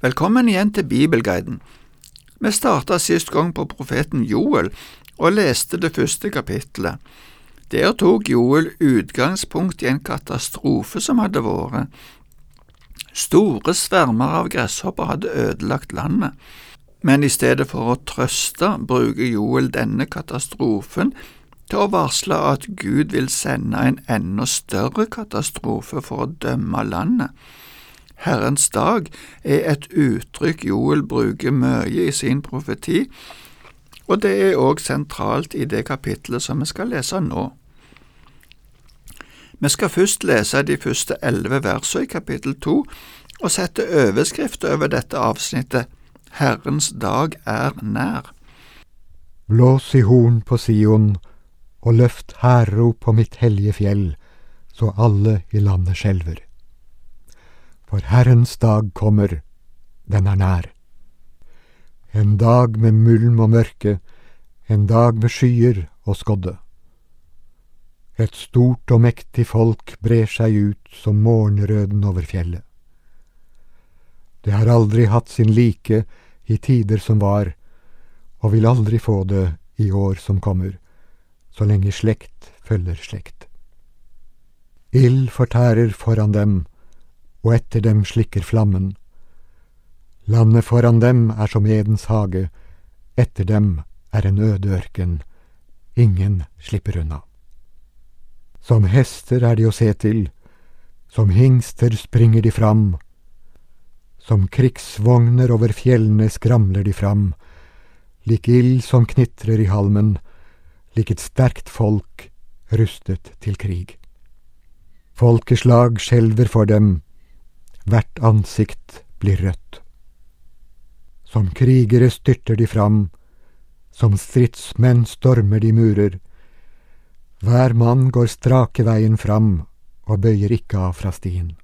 Velkommen igjen til Bibelguiden. Vi starta sist gang på profeten Joel og leste det første kapittelet. Der tok Joel utgangspunkt i en katastrofe som hadde vært. Store svermer av gresshopper hadde ødelagt landet, men i stedet for å trøste bruker Joel denne katastrofen til å varsle at Gud vil sende en enda større katastrofe for å dømme landet. Herrens dag er et uttrykk Joel bruker mye i sin profeti, og det er òg sentralt i det kapitlet som vi skal lese nå. Vi skal først lese de første elleve versene i kapittel to, og sette overskrift over dette avsnittet Herrens dag er nær. Blås i horn på Sion, og løft hærrop på mitt hellige fjell, så alle i landet skjelver. For Herrens dag kommer, den er nær. En dag med mulm og mørke, en dag med skyer og skodde. Et stort og mektig folk brer seg ut som morgenrøden over fjellet. Det har aldri hatt sin like i tider som var, og vil aldri få det i år som kommer, så lenge slekt følger slekt. Ild fortærer foran dem, og etter dem slikker flammen. Landet foran dem er som Edens hage, etter dem er en øde ørken, ingen slipper unna. Som hester er de å se til, som hingster springer de fram, som krigsvogner over fjellene skramler de fram, lik ild som knitrer i halmen, lik et sterkt folk rustet til krig. Folkeslag skjelver for dem, hvert ansikt blir rødt. Som krigere styrter de fram, som stridsmenn stormer de murer, hver mann går strake veien fram og bøyer ikke av fra stien.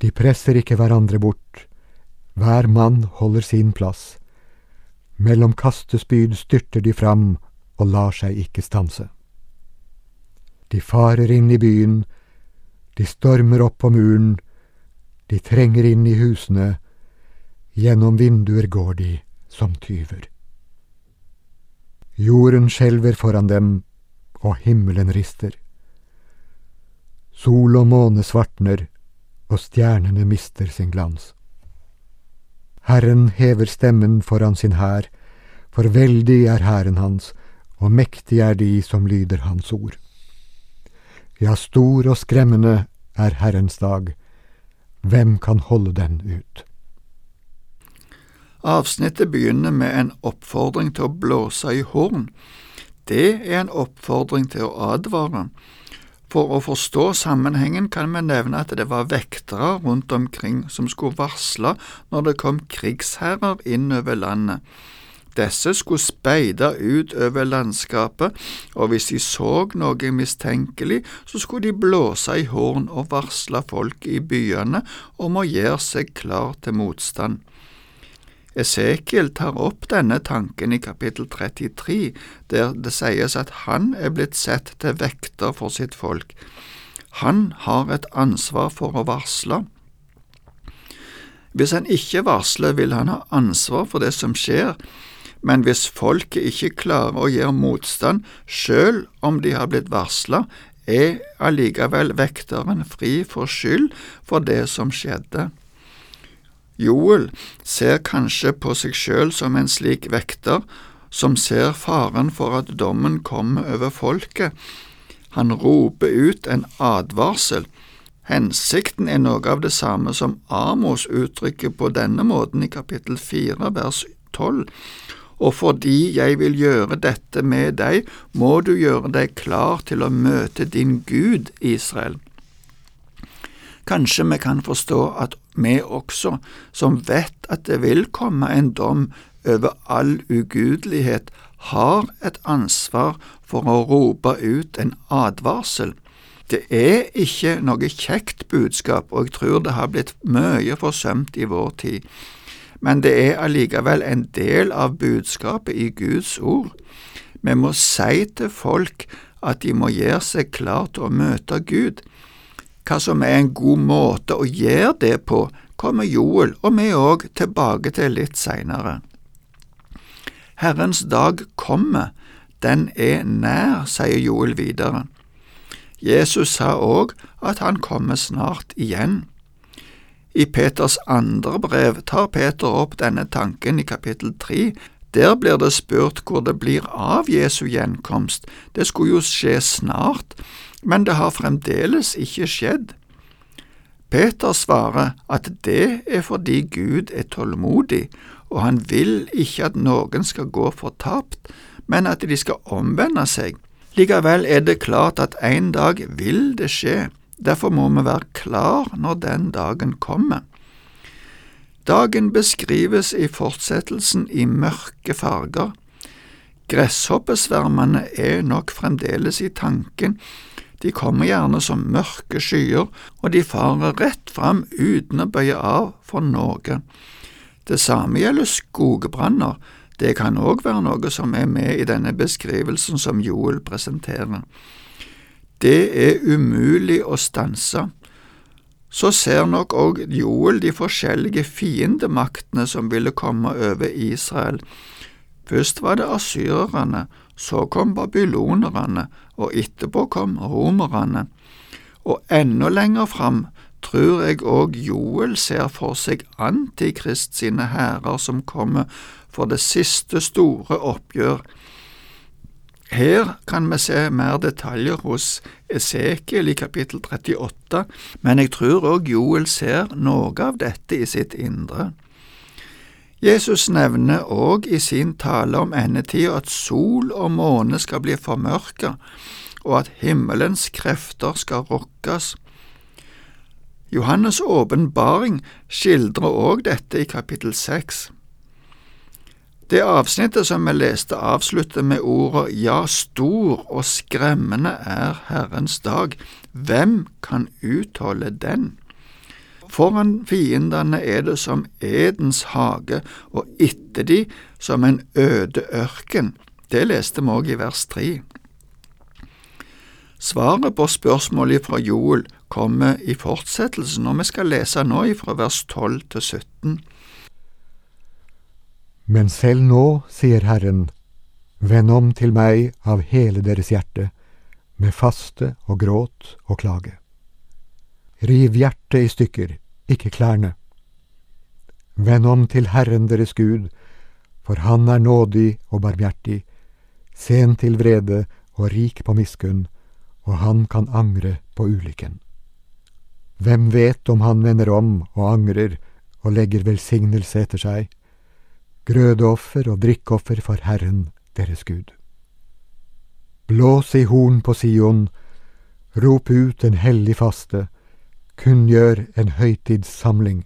De presser ikke hverandre bort, hver mann holder sin plass. Mellom kastespyd styrter de fram og lar seg ikke stanse. De farer inn i byen, de stormer opp på muren, de trenger inn i husene, gjennom vinduer går de som tyver. Jorden skjelver foran dem, og himmelen rister. Sol og måne svartner, og stjernene mister sin glans. Herren hever stemmen foran sin hær, for veldig er hæren hans, og mektig er de som lyder hans ord. Ja, stor og skremmende er Herrens dag, hvem kan holde den ut? Avsnittet begynner med en oppfordring til å blåse i horn. Det er en oppfordring til å advare. For å forstå sammenhengen kan vi nevne at det var vektere rundt omkring som skulle varsle når det kom krigsherrer innover landet. Disse skulle speide ut over landskapet, og hvis de så noe mistenkelig, så skulle de blåse i horn og varsle folk i byene om å gjøre seg klar til motstand. Esekiel tar opp denne tanken i kapittel 33, der det sies at han er blitt sett til vekter for sitt folk. Han har et ansvar for å varsle. Hvis han ikke varsler, vil han ha ansvar for det som skjer, men hvis folket ikke klarer å gjøre motstand selv om de har blitt varsla, er allikevel vekteren fri for skyld for det som skjedde. Joel ser kanskje på seg sjøl som en slik vekter, som ser faren for at dommen kommer over folket. Han roper ut en advarsel. Hensikten er noe av det samme som Amos uttrykker på denne måten i kapittel fire vers tolv. Og fordi jeg vil gjøre dette med deg, må du gjøre deg klar til å møte din Gud, Israel. Kanskje vi kan forstå at vi også, som vet at det vil komme en dom over all ugudelighet, har et ansvar for å rope ut en advarsel. Det er ikke noe kjekt budskap, og jeg tror det har blitt mye forsømt i vår tid, men det er allikevel en del av budskapet i Guds ord. Vi må si til folk at de må gjøre seg klar til å møte Gud. Hva som er en god måte å gjøre det på, kommer Joel og vi òg tilbake til litt seinere. Herrens dag kommer, den er nær, sier Joel videre. Jesus sa òg at han kommer snart igjen. I Peters andre brev tar Peter opp denne tanken i kapittel tre. Der blir det spurt hvor det blir av Jesu gjenkomst. Det skulle jo skje snart, men det har fremdeles ikke skjedd. Peter svarer at det er fordi Gud er tålmodig, og han vil ikke at noen skal gå fortapt, men at de skal omvende seg. Likevel er det klart at en dag vil det skje. Derfor må vi være klar når den dagen kommer. Dagen beskrives i fortsettelsen i mørke farger. Gresshoppesvermene er nok fremdeles i tanken, de kommer gjerne som mørke skyer, og de farer rett fram uten å bøye av for noe. Det samme gjelder skogbranner, det kan òg være noe som er med i denne beskrivelsen som Joel presenterer. Det er umulig å stanse. Så ser nok òg Joel de forskjellige fiendemaktene som ville komme over Israel. Først var det asyrerne, så kom babylonerne, og etterpå kom romerne. Og enda lenger fram tror jeg òg Joel ser for seg Antikrist sine hærer som kommer for det siste store oppgjør her kan vi se mer detaljer hos Esekiel i kapittel 38, men jeg tror òg Joel ser noe av dette i sitt indre. Jesus nevner òg i sin tale om endetida at sol og måne skal bli formørka, og at himmelens krefter skal rokkes. Johannes' åpenbaring skildrer òg dette i kapittel seks. Det avsnittet som vi leste, avslutter med ordet Ja, stor og skremmende er Herrens dag. Hvem kan utholde den? Foran fiendene er det som Edens hage, og etter de som en øde ørken. Det leste vi òg i vers tre. Svaret på spørsmålet fra Joel kommer i fortsettelsen, og vi skal lese nå fra vers 12 til 17. Men selv nå, sier Herren, vend om til meg av hele deres hjerte, med faste og gråt og klage. Riv hjertet i stykker, ikke klærne. Vend om til Herren deres Gud, for Han er nådig og barmhjertig, sen til vrede og rik på miskunn, og Han kan angre på ulykken. Hvem vet om Han vender om og angrer og legger velsignelse etter seg? Grødeoffer og drikkoffer for Herren deres Gud. Blås i horn på Sion, rop ut en hellig faste, kunngjør en høytidssamling.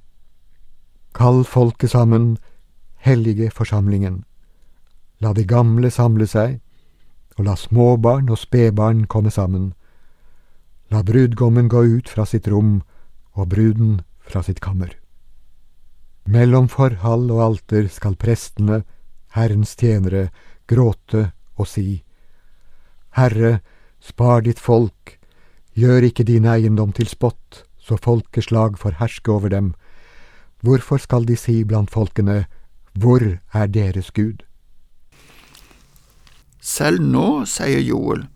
Kall folket sammen, hellige forsamlingen. La de gamle samle seg, og la småbarn og spedbarn komme sammen. La brudgommen gå ut fra sitt rom og bruden fra sitt kammer. Mellom forhall og alter skal prestene, Herrens tjenere, gråte og si, Herre, spar ditt folk, gjør ikke din eiendom til spott, så folkeslag får herske over dem. Hvorfor skal de si blant folkene, Hvor er deres Gud? Selv nå, sier Joel,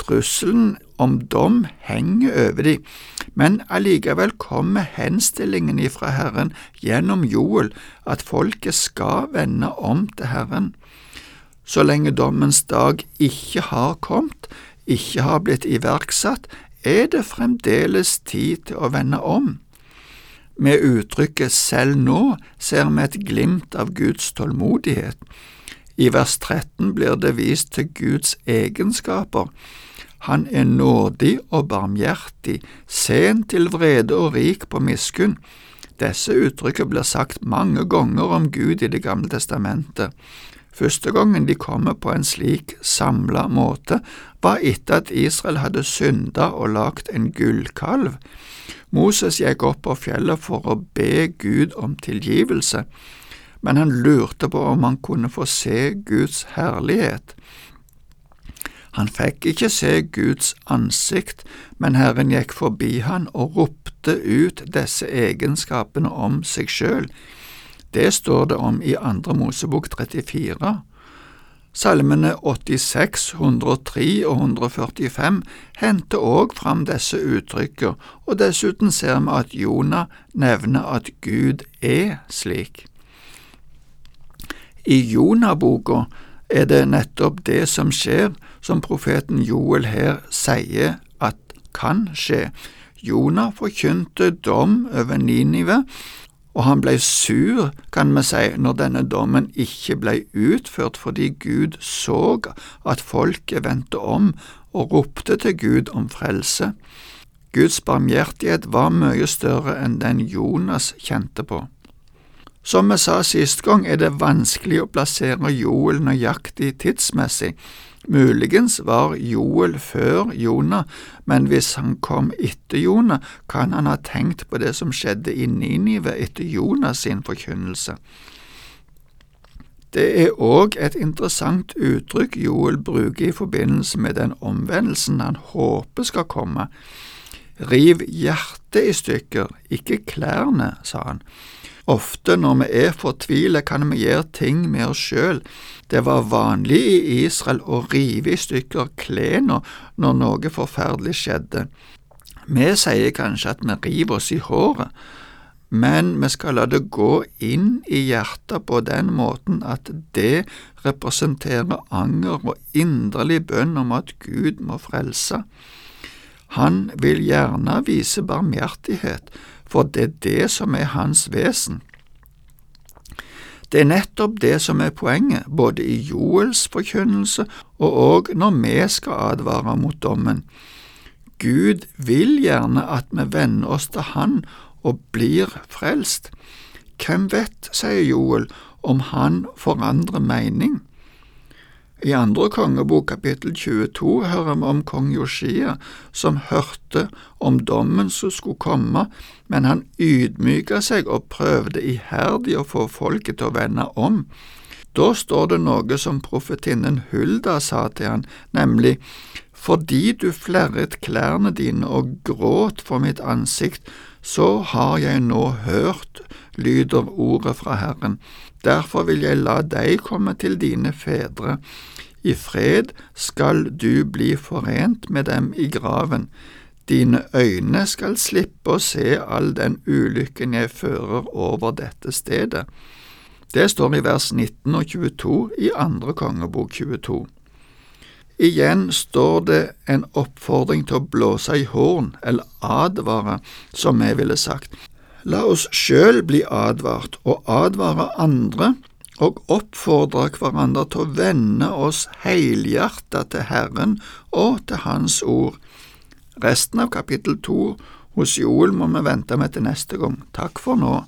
trusselen om dom henger over de, men allikevel kommer henstillingen ifra Herren gjennom Joel at folket skal vende om til Herren. Så lenge dommens dag ikke har kommet, ikke har blitt iverksatt, er det fremdeles tid til å vende om. Med uttrykket selv nå ser vi et glimt av Guds tålmodighet. I vers 13 blir det vist til Guds egenskaper. Han er nådig og barmhjertig, sen til vrede og rik på miskunn. Disse uttrykkene blir sagt mange ganger om Gud i Det gamle testamentet. Første gangen de kommer på en slik samla måte, var etter at Israel hadde synda og lagt en gullkalv. Moses gikk opp på fjellet for å be Gud om tilgivelse, men han lurte på om han kunne få se Guds herlighet. Han fikk ikke se Guds ansikt, men Herren gikk forbi han og ropte ut disse egenskapene om seg sjøl. Det står det om i Andre Mosebok 34. Salmene 86, 103 og 145 henter òg fram disse uttrykker, og dessuten ser vi at Jonah nevner at Gud er slik. I Jonah-boka er det nettopp det som skjer, som profeten Joel her sier at kan skje. Jonah forkynte dom over Ninive, og han ble sur, kan vi si, når denne dommen ikke ble utført fordi Gud så at folket vendte om og ropte til Gud om frelse. Guds barmhjertighet var mye større enn den Jonas kjente på. Som vi sa sist gang, er det vanskelig å plassere Joel nøyaktig tidsmessig. Muligens var Joel før Jonah, men hvis han kom etter Jonah, kan han ha tenkt på det som skjedde i Ninive etter Jonas sin forkynnelse. Det er òg et interessant uttrykk Joel bruker i forbindelse med den omvendelsen han håper skal komme. Riv hjertet i stykker, ikke klærne, sa han. Ofte når vi er fortvilet, kan vi gjøre ting med oss sjøl. Det var vanlig i Israel å rive i stykker klærne når noe forferdelig skjedde. Vi sier kanskje at vi river oss i håret, men vi skal la det gå inn i hjertet på den måten at det representerer anger og inderlig bønn om at Gud må frelse. Han vil gjerne vise barmhjertighet, for det er det som er hans vesen. Det er nettopp det som er poenget, både i Joels forkynnelse og òg når vi skal advare mot dommen. Gud vil gjerne at vi venner oss til Han og blir frelst. Hvem vet, sier Joel, om han forandrer mening? I andre kongebok kapittel 22 hører vi om kong Joshia, som hørte om dommen som skulle komme, men han ydmyka seg og prøvde iherdig å få folket til å vende om. Da står det noe som profetinnen Hulda sa til han, nemlig fordi du flerret klærne dine og gråt for mitt ansikt, så har jeg nå hørt, lyder ordet fra Herren. Derfor vil jeg la deg komme til dine fedre. I fred skal du bli forent med dem i graven. Dine øyne skal slippe å se all den ulykken jeg fører over dette stedet. Det står i vers 19 og 22 i andre kongebok 22. Igjen står det en oppfordring til å blåse i horn, eller advare, som vi ville sagt. La oss sjøl bli advart, og advare andre, og oppfordre hverandre til å vende oss helhjerta til Herren og til Hans ord. Resten av kapittel to hos Joel må vi vente med til neste gang. Takk for nå.